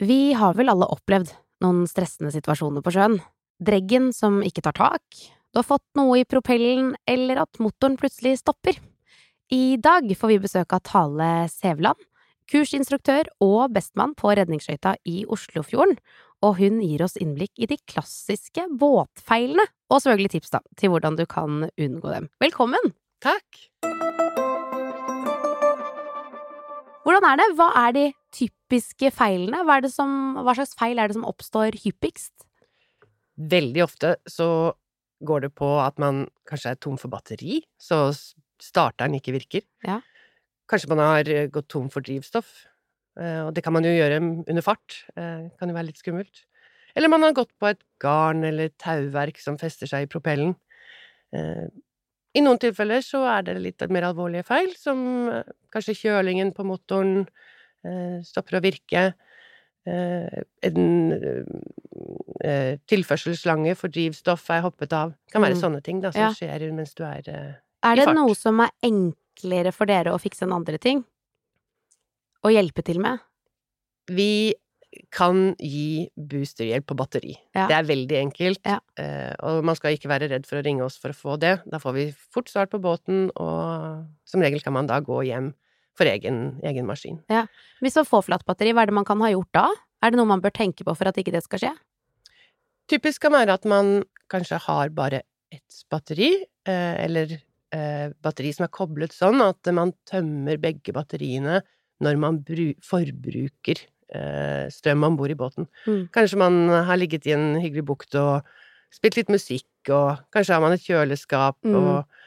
Vi har vel alle opplevd noen stressende situasjoner på sjøen. Dreggen som ikke tar tak, du har fått noe i propellen, eller at motoren plutselig stopper. I dag får vi besøk av Tale Sævland, kursinstruktør og bestmann på redningsskøyta i Oslofjorden, og hun gir oss innblikk i de klassiske båtfeilene, og selvfølgelig tips da, til hvordan du kan unngå dem. Velkommen! Takk. Hvordan er det? Hva er de typiske feilene? Hva, som, hva slags feil er det som oppstår hyppigst? Veldig ofte så går det på at man kanskje er tom for batteri, så starteren ikke virker. Ja. Kanskje man har eh, gått tom for drivstoff, eh, og det kan man jo gjøre under fart. Det eh, kan jo være litt skummelt. Eller man har gått på et garn eller tauverk som fester seg i propellen. I noen tilfeller så er det litt mer alvorlige feil, som kanskje kjølingen på motoren stopper å virke. En tilførselsslange for drivstoff er hoppet av. Det kan være mm. sånne ting da, som ja. skjer mens du er i fart. Er det noe som er enklere for dere å fikse enn andre ting? Å hjelpe til med? Vi kan gi boosterhjelp på batteri. Ja. Det er veldig enkelt, ja. Eh, og man skal ikke være redd for å ringe oss for å få det. Da får vi fort start på båten, og som regel kan man da gå hjem for egen, egen maskin. Ja. Hvis man får flatt batteri, hva er det man kan ha gjort da? Er det noe man bør tenke på for at ikke det skal skje? Typisk kan være at man kanskje har bare ett batteri, eh, eller eh, batteri som er koblet sånn at man tømmer begge batteriene når man forbruker strøm om bord i båten. Mm. Kanskje man har ligget i en hyggelig bukt og spilt litt musikk, og kanskje har man et kjøleskap, mm. og,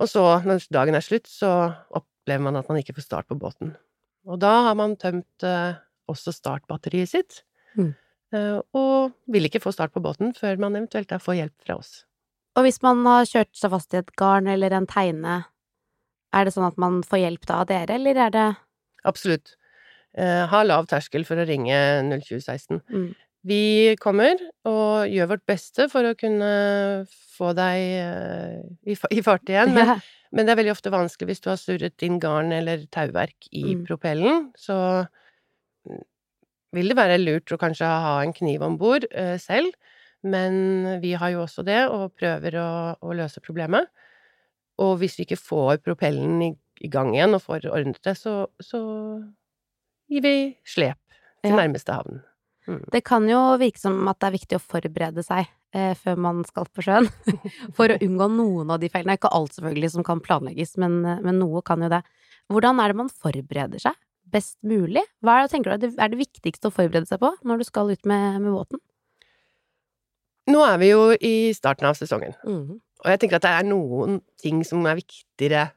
og så, når dagen er slutt, så opplever man at man ikke får start på båten. Og da har man tømt eh, også startbatteriet sitt, mm. eh, og vil ikke få start på båten før man eventuelt får hjelp fra oss. Og hvis man har kjørt seg fast i et garn eller en teine, er det sånn at man får hjelp da av dere, eller er det Absolutt. Eh, ha lav terskel for å ringe 02016. Mm. Vi kommer og gjør vårt beste for å kunne få deg eh, i, fart igjen, men, men, det er veldig ofte vanskelig hvis du har surret inn garn eller tauverk i mm. propellen, så mm, vil det være lurt å kanskje ha en kniv om bord eh, selv men vi har jo også det, og prøver å, å løse problemet. Og hvis vi ikke får propellen i, i gang igjen og får ordnet det, så, så vi slep til nærmeste havn. Mm. Det kan jo virke som at det er viktig å forberede seg eh, før man skal på sjøen, for å unngå noen av de feilene. Ikke alt selvfølgelig som kan planlegges, men, men, noe kan jo det. Hvordan er det man forbereder seg best mulig? Hva er det, tenker du, er det viktigste å forberede seg på når du skal ut med, med båten? Nå er vi jo i starten av sesongen, mm. og jeg tenker at det er noen ting som er viktigere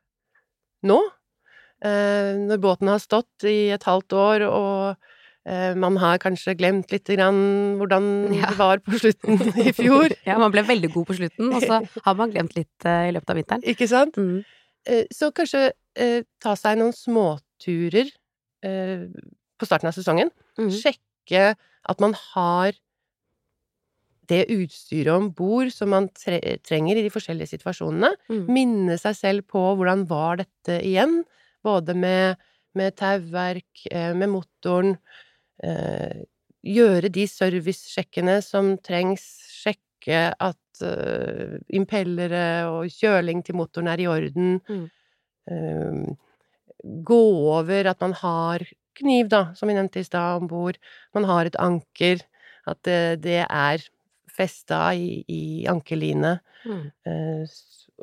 nå. Eh, når båten har stått i et halvt år, og eh, man har kanskje glemt lite grann hvordan ja. det var på slutten i fjor. ja, man ble veldig god på slutten, og så har man glemt litt eh, i løpet av vinteren. Ikke sant? Mm. Eh, så kanskje eh, ta seg noen småturer eh, på starten av sesongen. Mm. Sjekke at man har det utstyret om bord som man trenger i de forskjellige situasjonene. Mm. Minne seg selv på hvordan var dette igjen, både med, med tauverk, eh, med motoren. Eh, gjøre de servicesjekkene som trengs, sjekke at uh, impellere og kjøling til motoren er i orden. Mm. Gå over at man har kniv, da, som vi nevnte i stad, om bord. Man har et anker. At det, det er festa i, i ankerline. Mm.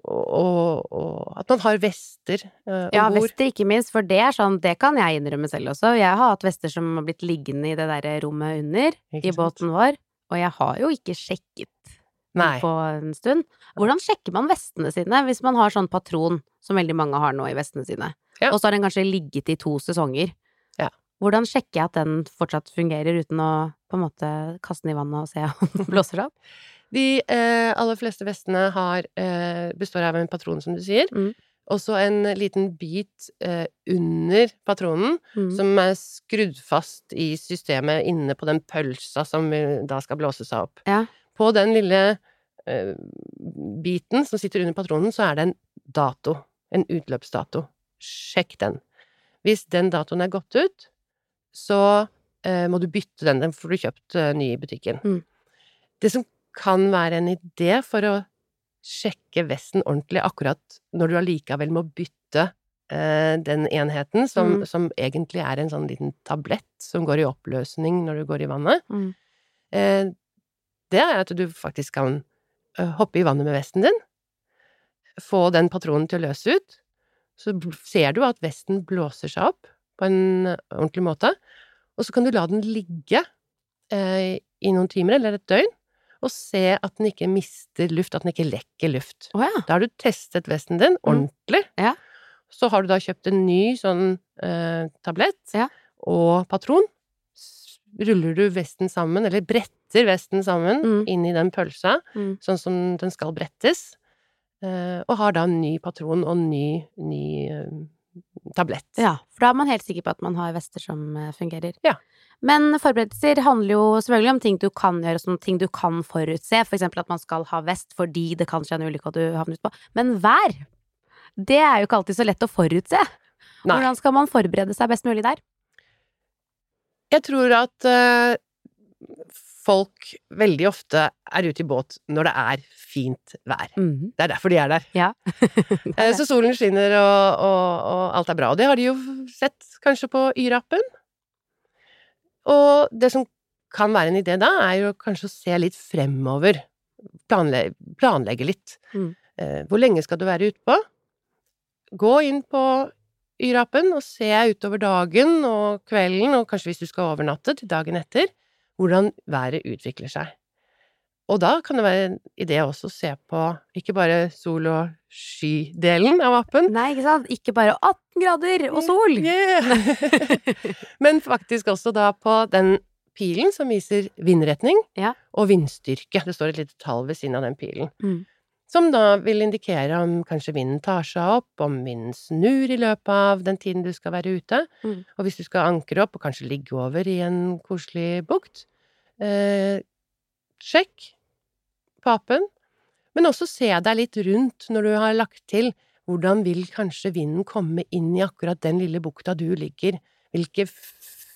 Og, og, at man har vester uh, Ja, vester ikke minst, for det er sånn, det kan jeg innrømme selv også. Jeg har hatt vester som har blitt liggende i det derre rommet under, i båten vår, og jeg har jo ikke sjekket Nei. på en stund. Hvordan sjekker man vestene sine hvis man har sånn patron, som veldig mange har nå i vestene sine, ja. og så har den kanskje ligget i to sesonger? Hvordan sjekker jeg at den fortsatt fungerer uten å på en måte kaste den i vannet og se om den blåser seg opp? De eh, aller fleste vestene har, eh, består av en patron, som du sier. Mm. Og så en liten bit eh, under patronen mm. som er skrudd fast i systemet inne på den pølsa som da skal blåse seg opp. Ja. På den lille eh, biten som sitter under patronen, så er det en dato. En utløpsdato. Sjekk den. Hvis den datoen er gått ut, så eh, må du bytte den. Den får du kjøpt uh, ny i butikken. Mm. Det som kan være en idé for å sjekke vesten ordentlig akkurat når du allikevel må bytte eh, den enheten, som, mm. som, egentlig er en sånn liten tablett som går i oppløsning når du går i vannet, mm. Eh, det er at du faktisk kan hoppe i vannet med vesten din, få den patronen til å løse ut, så ser du at vesten blåser seg opp på en ordentlig måte, og så kan du la den ligge eh, i noen timer eller et døgn, og se at den ikke mister luft, at den ikke lekker luft. Oh, ja. Da har du testet vesten din mm. ordentlig. Mm. Ja. Så har du da kjøpt en ny sånn eh, tablett ja. og patron. Ruller du vesten sammen, eller bretter vesten sammen mm. inn i den pølsa, mm. sånn som den skal brettes, eh, og har da en ny patron og en ny, ny eh, tablett. Ja, for da er man helt sikker på at man har vester som eh, fungerer. Ja. Men forberedelser handler jo selvfølgelig om ting du kan gjøre, som ting du kan forutse, for eksempel at man skal ha vest fordi det kan skje en ulykke og du havner utpå. Men vær! Det er jo ikke alltid så lett å forutse. Nei. Hvordan skal man forberede seg best mulig der? Jeg tror at uh, folk veldig ofte er ute i båt når det er fint vær. Mm. Det er derfor de er der. Ja. Eh, så solen skinner, og, og, og, alt er bra. Og det har de jo sett kanskje på Y-rappen. Og det som kan være en idé da, er jo kanskje å se litt fremover. Planle planlegge litt. Mm. Eh, hvor lenge skal du være utpå? Gå inn på Y-appen og se utover dagen og kvelden, og kanskje hvis du skal overnatte, til dagen etter hvordan været utvikler seg. Og da kan det være en idé også å se på ikke bare sol- og skydelen av appen. Nei, ikke sant. Ikke bare 18 grader og sol! Yeah. Men faktisk også da på den pilen som viser vindretning ja. og vindstyrke. Det står et lite tall ved siden av den pilen. Mm. Som da vil indikere om kanskje vinden tar seg opp, om vinden snur i løpet av den tiden du skal være ute. Mm. Og hvis du skal ankre opp og kanskje ligge over i en koselig bukt, eh, sjekk på appen. Men også se deg litt rundt når du har lagt til hvordan vil kanskje vinden komme inn i akkurat den lille bukta du ligger. Hvilke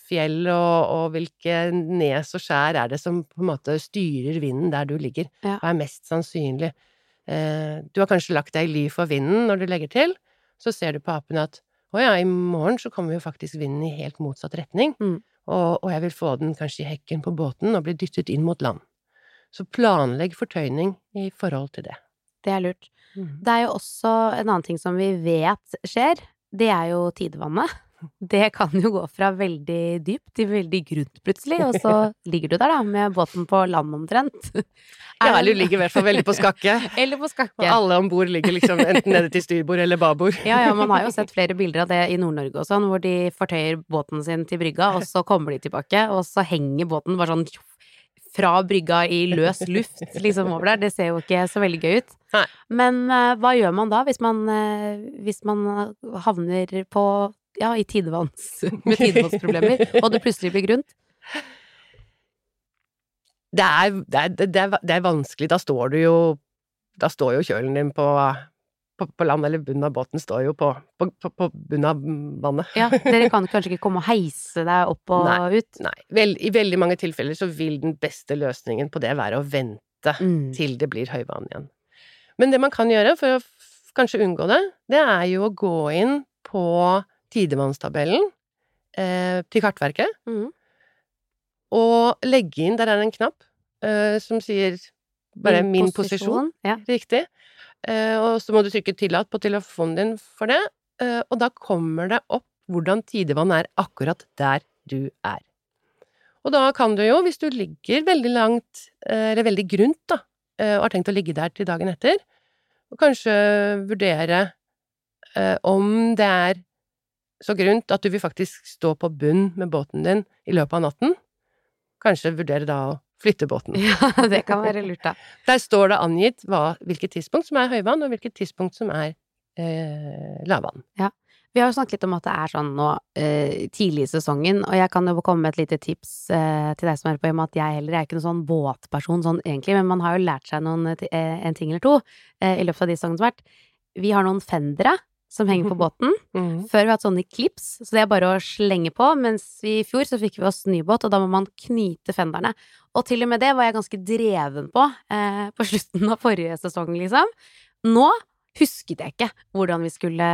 fjell og, og hvilke nes og skjær er det som på en måte styrer vinden der du ligger? Ja. Hva er mest sannsynlig? Eh, du har kanskje lagt deg i ly for vinden når du legger til, så ser du på apen at å ja, i morgen så kommer jo faktisk vinden i helt motsatt retning, mm. og, og, jeg vil få den kanskje i hekken på båten og bli dyttet inn mot land. Så planlegg fortøyning i forhold til det. Det er lurt. Mm. Det er jo også en annen ting som vi vet skjer, det er jo tidevannet. Det kan jo gå fra veldig dypt til veldig grunt plutselig, og så ligger du der da med båten på land omtrent. Ja, eller du ligger i hvert fall veldig på skakke. Eller på skakke. Og alle om bord ligger liksom enten nede til styrbord eller babord. Ja, ja, man har jo sett flere bilder av det i Nord-Norge og sånn, hvor de fortøyer båten sin til brygga, og så kommer de tilbake, og så henger båten bare sånn fra brygga i løs luft liksom over der. Det ser jo ikke så veldig gøy ut. Nei. Men uh, hva gjør man da, hvis man, uh, hvis man havner på ja, i tidevanns, med tidevannsproblemer, og det plutselig blir grunt? Det er, det, er, det, er, det er, vanskelig. Da står du jo Da står jo kjølen din på, på, på land, eller bunnen av båten står jo på, på, på bunnen av vannet. Ja, dere kan kanskje ikke komme og heise deg opp og nei, ut? Nei. Vel, I veldig mange tilfeller så vil den beste løsningen på det være å vente mm. til det blir høyvann igjen. Men det man kan gjøre for å kanskje unngå det, det er jo å gå inn på tidevannstabellen eh, til Kartverket mm. og legge inn Der er det en knapp eh, som sier bare min, min posisjon. Ja. Riktig. Eh, og så må du trykke 'tillat' på telefonen din for det, eh, og da kommer det opp hvordan tidevann er akkurat der du er. Og da kan du jo, hvis du ligger veldig langt, eh, eller veldig grunt, da, og har tenkt å ligge der til dagen etter, og kanskje vurdere om det er så grunt at du vil faktisk stå på bunn med båten din i løpet av natten. Kanskje vurdere da å flytte båten. Ja, det kan være lurt, da. Der står det angitt hva, hvilket tidspunkt som er høyvann, og hvilket tidspunkt som er eh, lavvann. Ja. Vi har jo snakket litt om at det er sånn nå eh, tidlig i sesongen, og jeg kan jo komme med et lite tips eh, til deg som hører på, i og med at jeg heller er ikke noen sånn båtperson sånn egentlig, men man har jo lært seg noen, eh, en ting eller to eh, i løpet av de sesongene som har vært. Vi har noen fendere som henger på båten. Mm. Før vi har hatt sånne klips, så det er bare å slenge på. Mens i fjor så fikk vi oss ny båt, og da må man knyte fenderne. Og til og med det var jeg ganske dreven på eh, på slutten av forrige sesong, liksom. Nå husket jeg ikke hvordan vi skulle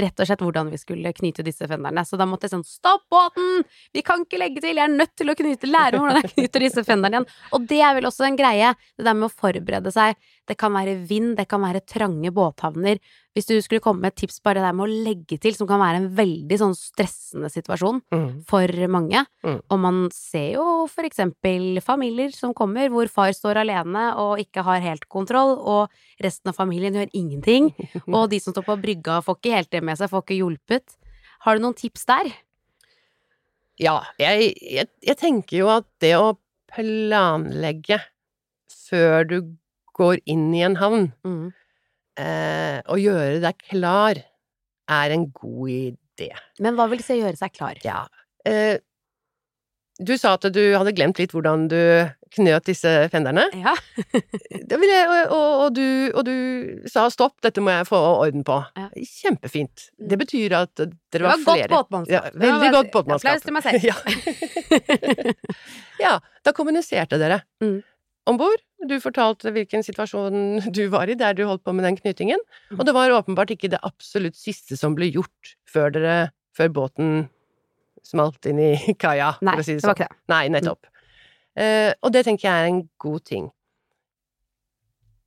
Rett og slett hvordan vi skulle knyte disse fenderne. Så da måtte jeg sånn Stopp båten! Vi kan ikke legge til! Jeg er nødt til å knyte, lære meg hvordan jeg knyter disse fenderne igjen. Og det er vel også en greie, det der med å forberede seg. Det kan være vind, det kan være trange båthavner. Hvis du skulle komme med et tips bare der med å legge til, som kan være en veldig sånn stressende situasjon mm. for mange. Mm. Og man ser jo for eksempel familier som kommer hvor far står alene og ikke har helt kontroll, og resten av familien gjør ingenting. Og de som står på brygga får ikke helt det med seg, får ikke hjulpet. Har du noen tips der? Ja, jeg, jeg, jeg tenker jo at det å planlegge før du går inn i en havn, mm å gjøre deg klar er en god idé. Men hva vil si gjøre seg klar? Ja. Eh, du sa at du hadde glemt litt hvordan du knøt disse fenderne. Ja. jeg, og, og, du, og, du, sa stopp, dette må jeg få orden på. Ja. Kjempefint. Mm. Det betyr at dere var, var flere. Godt båtmannskap. Ja, veldig godt båtmannskap. Applaus til meg selv. ja. ja. da kommuniserte dere. Mm om bord. Du fortalte hvilken situasjon du var i der du holdt på med den knytingen. Og det var åpenbart ikke det absolutt siste som ble gjort før dere Før båten smalt inn i kaia, Nei, for å si det sånn. Det var ikke det. Nei, nettopp. Mm. Uh, og det tenker jeg er en god ting.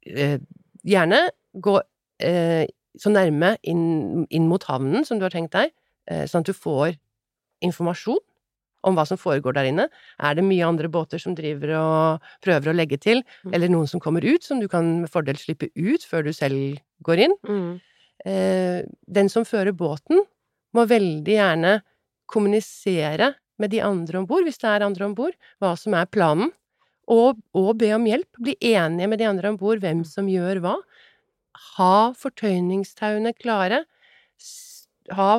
Uh, gjerne gå uh, så nærme inn, inn, mot havnen som du har tenkt deg, sånn at du får informasjon om hva som foregår der inne. Er det mye andre båter som driver og prøver å legge til, mm. eller noen som kommer ut, som du kan med fordel slippe ut før du selv går inn? Mm. Eh, den som fører båten, må veldig gjerne kommunisere med de andre om bord, hvis det er andre om bord, hva som er planen, og, og, be om hjelp. Bli enige med de andre om bord hvem mm. som gjør hva. Ha fortøyningstauene klare. Ha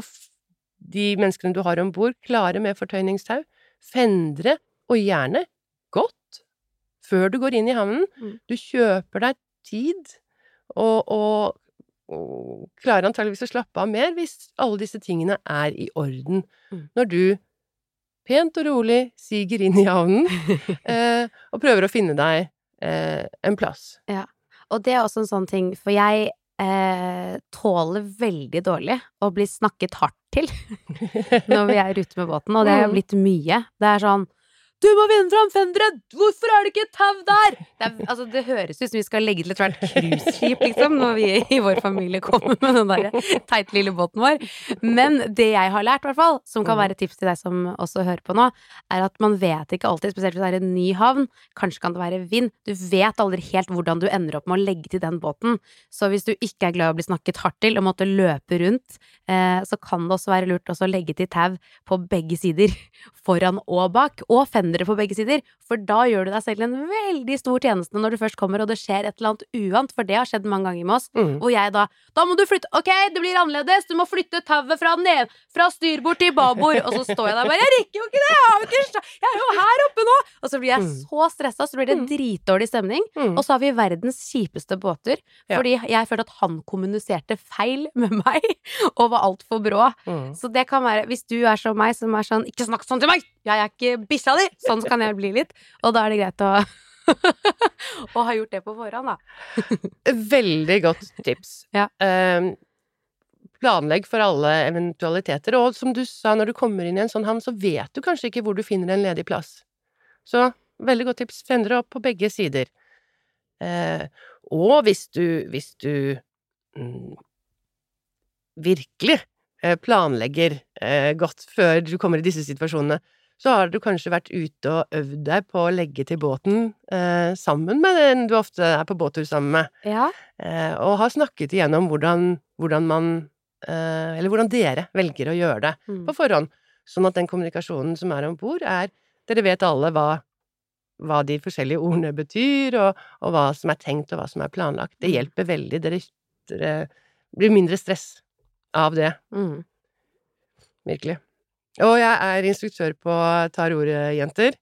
de menneskene du har om bord, klare med fortøyningstau. Fendre, og gjerne godt, før du går inn i havnen. Mm. Du kjøper deg tid, og, og, og klarer antageligvis å slappe av mer hvis alle disse tingene er i orden. Mm. Når du pent og rolig siger inn i havnen eh, og prøver å finne deg eh, en plass. Ja, og det er også en sånn ting, for jeg eh, tåler veldig dårlig å bli snakket hardt til når vi er ute med båten, og det er jo mm. blitt mye. Det er sånn du må vinne fram fendere! Hvorfor er det ikke et tau der?! Det, er, altså, det, høres ut som vi skal legge til ethvert cruiseskip, liksom, når vi i vår familie kommer med den der teite lille båten vår. Men det jeg har lært, i hvert fall, som kan være tips til deg som også hører på nå, er at man vet ikke alltid, spesielt hvis det er en ny havn, kanskje kan det være vind, du vet aldri helt hvordan du ender opp med å legge til den båten. Så hvis du ikke er glad i å bli snakket hardt til og måtte løpe rundt, eh, så kan det også være lurt å legge til tau på begge sider, foran og bak, og fendere endre på begge sider, for da gjør du deg selv en veldig stor tjeneste når du først kommer og det skjer et eller annet uant, for det har skjedd mange ganger med oss, mm. hvor jeg da Da må du flytte Ok, det blir annerledes, du må flytte tauet fra, fra styrbord til babord, og så står jeg der bare Jeg rekker jo ikke det! Jeg, ikke, jeg er jo her oppe nå! Og så blir jeg mm. så stressa, så blir det mm. dritdårlig stemning, mm. og så har vi verdens kjipeste båter, fordi ja. jeg følte at han kommuniserte feil med meg, og var altfor brå. Mm. Så det kan være Hvis du er som meg, som er sånn Ikke snakk sånn til meg! Jeg er ikke bikkja di! Sånn kan jeg bli litt. Og da er det greit å Og ha gjort det på forhånd, da. Veldig godt tips. Ja. Um, planlegg for alle eventualiteter. Og som du sa, når du kommer inn i en sånn havn, så vet du kanskje ikke hvor du finner en ledig plass. Så veldig godt tips. Fendre opp på begge sider. Uh, og hvis du, hvis du mm, virkelig uh, planlegger uh, godt før du kommer i disse situasjonene, så har du kanskje vært ute og øvd deg på å legge til båten eh, sammen med den du ofte er på båttur sammen med, ja. eh, og har snakket igjennom hvordan, hvordan man eh, Eller hvordan dere velger å gjøre det mm. på forhånd, sånn at den kommunikasjonen som er om bord, er Dere vet alle hva, hva de forskjellige ordene betyr, og, og, hva som er tenkt, og hva som er planlagt. Det mm. hjelper veldig. Dere, dere blir mindre stress av det. Mm. Virkelig. Og jeg er instruktør på Tar ordet, jenter.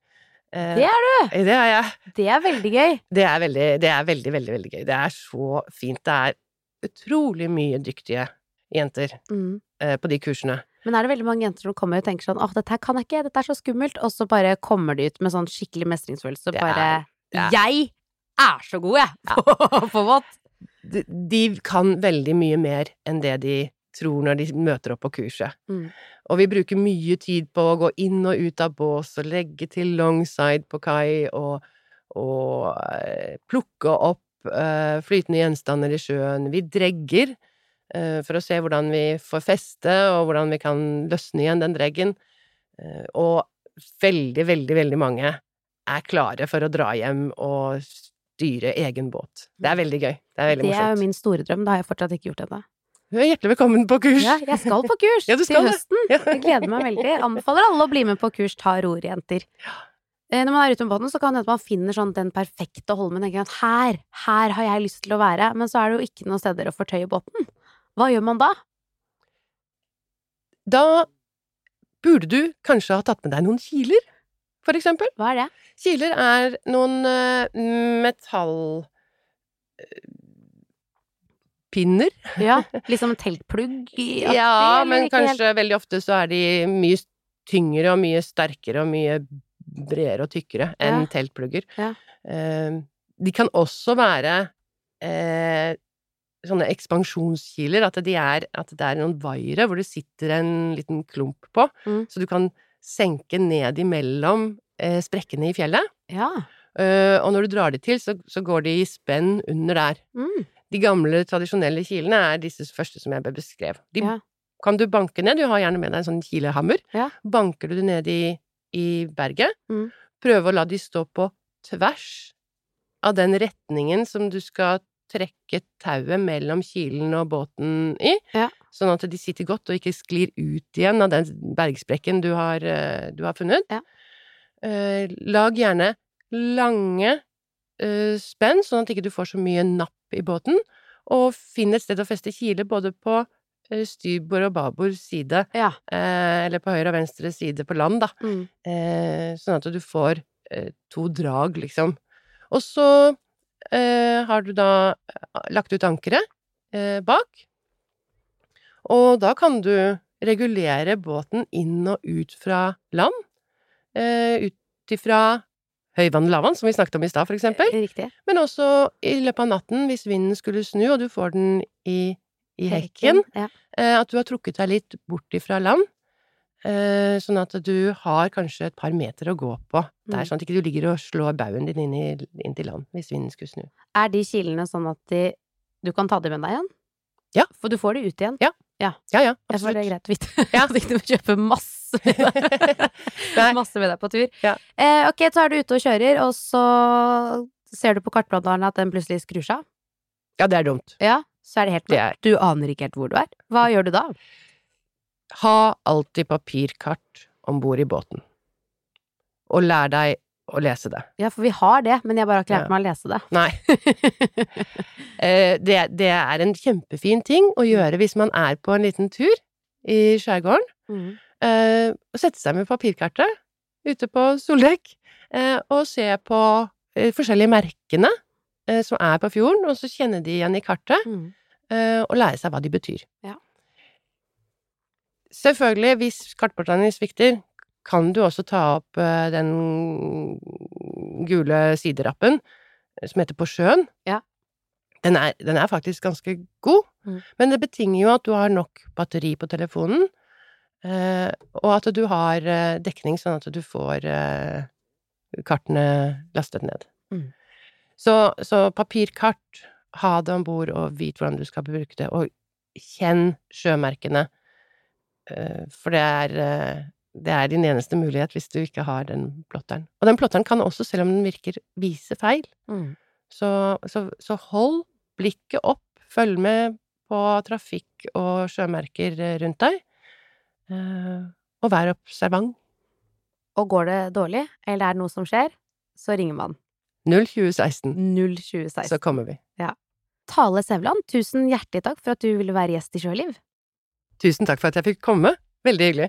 Eh, det er du! Det er jeg. Det er veldig gøy. Det er veldig, det er veldig, veldig, veldig gøy. Det er så fint. Det er utrolig mye dyktige jenter mm. eh, på de kursene. Men er det veldig mange jenter som kommer og tenker sånn 'Å, dette her kan jeg ikke, dette er så skummelt, og så bare kommer de ut med sånn skikkelig mestringsfølelse og bare ja. Jeg er så god, jeg, ja. på båt! De, de, kan veldig mye mer enn det de tror når de møter opp på kurset. Mm. Og vi bruker mye tid på å gå inn og ut av bås og legge til longside på kai og, og uh, plukke opp uh, flytende gjenstander i sjøen. Vi dregger uh, for å se hvordan vi får feste, og hvordan vi kan løsne igjen den dreggen. og veldig, veldig, veldig mange er klare for å dra hjem og styre egen båt. Det er veldig gøy. Det er veldig morsomt. Det er jo min store drøm. Det har jeg fortsatt ikke gjort ennå. Du er hjertelig velkommen på kurs. Ja, jeg skal på kurs ja, til høsten. Jeg gleder meg veldig. Anbefaler alle å bli med på kurs Ta rorjenter. Eh, når man er ute med båten, så kan det hende man finner sånn den perfekte holmen. Tenker at her, her har jeg lyst til å være. Men så er det jo ikke noen steder å fortøye båten. Hva gjør man da? Da burde du kanskje ha tatt med deg noen kiler, for eksempel. Hva er det? Kiler er noen uh, metall pinner. Ja, liksom en teltplugg? ja, men kanskje helt... veldig ofte så er de mye tyngre og mye sterkere og mye bredere og tykkere enn ja. teltplugger. Ja. Eh, de kan også være eh, sånne ekspansjonskiler, at, de er, at det er noen vaiere hvor det sitter en liten klump på, mm. så du kan senke ned imellom eh, sprekkene i fjellet. Ja. Uh, og når du drar de til, så, så går de i spenn under der. Mm. De gamle, tradisjonelle kilene er disse første som jeg beskrev. De ja. kan du banke ned. Du har gjerne med deg en sånn kilehammer. Ja. Banker du det ned i, i berget. Mm. Prøve å la de stå på tvers av den retningen som du skal trekke tauet mellom kilen og båten i, ja. sånn at de sitter godt og ikke sklir ut igjen av den bergsprekken du har, eh, du har funnet. Ja. Uh, lag gjerne lange spenn, sånn at ikke du får så mye napp i båten, og finn et sted å feste kile både på eh, styrbord og babord side, ja. eh, eller på høyre og venstre side på land, da, mm. eh, sånn at du får eh, to drag, liksom. Og så eh, har du da eh, lagt ut ankeret bak, og da kan du regulere båten inn og ut fra land, ut ifra høyvann og lavvann, som vi snakket om i stad, for eksempel. Eh, riktig. Men også i løpet av natten, hvis vinden skulle snu, og du får den i, i hekken, ja. eh, at du har trukket deg litt bort ifra land. Eh, sånn at du har kanskje et par meter å gå på. Det er mm. sånn at ikke ligger og slår baugen din inn, i, inn til land hvis vinden skulle snu. Er de kilene sånn at de, du kan ta dem med deg igjen? Ja. For du får det ut igjen? Ja. Ja, ja, ja absolutt. Jeg får det greit å vite. Ja. Så ikke du må kjøpe masse masse med deg på tur. Ja. Eh, ok, så er du ute og kjører, og så ser du på kartbladeren at den plutselig skrur seg av. Ja, det er dumt. Ja, så er det helt mørkt. Du aner ikke helt hvor du er. Hva gjør du da? Ha alltid papirkart om bord i båten. Og lær deg å lese det. Ja, for vi har det, men jeg bare har ikke lært meg å lese det. Nei. Eh, det, det, er en kjempefin ting å gjøre hvis man er på en liten tur i skjærgården. Mm. Eh, sette seg med papirkartet ute på soldekk eh, og se på forskjellige merkene som er på fjorden, og så kjenne de igjen i kartet, mm. og lære seg hva de betyr. Ja. Selvfølgelig, hvis kartportene svikter, kan du også ta opp eh, den gule siderappen eh, som heter På sjøen. Ja. Den er, den er faktisk ganske god, mm. men det betinger jo at du har nok batteri på telefonen, eh, og at du har eh, dekning sånn at du får eh, kartene lastet ned. Mm. Så, så, papirkart, ha det om bord og vit hvordan du skal bruke det, og kjenn sjømerkene, eh, for det er det er din eneste mulighet hvis du ikke har den plotteren. Og den plotteren kan også, selv om den virker, vise feil. Mm. Så, så, så, hold blikket opp, følg med på trafikk og sjømerker rundt deg, eh, og vær observant. Og går det dårlig, eller er det noe som skjer, så ringer man. 02016. 02016. Så kommer vi. Ja. Tale Sevland, tusen hjertelig takk for at du ville være gjest i Sjøliv. Tusen takk for at jeg fikk komme. Veldig hyggelig.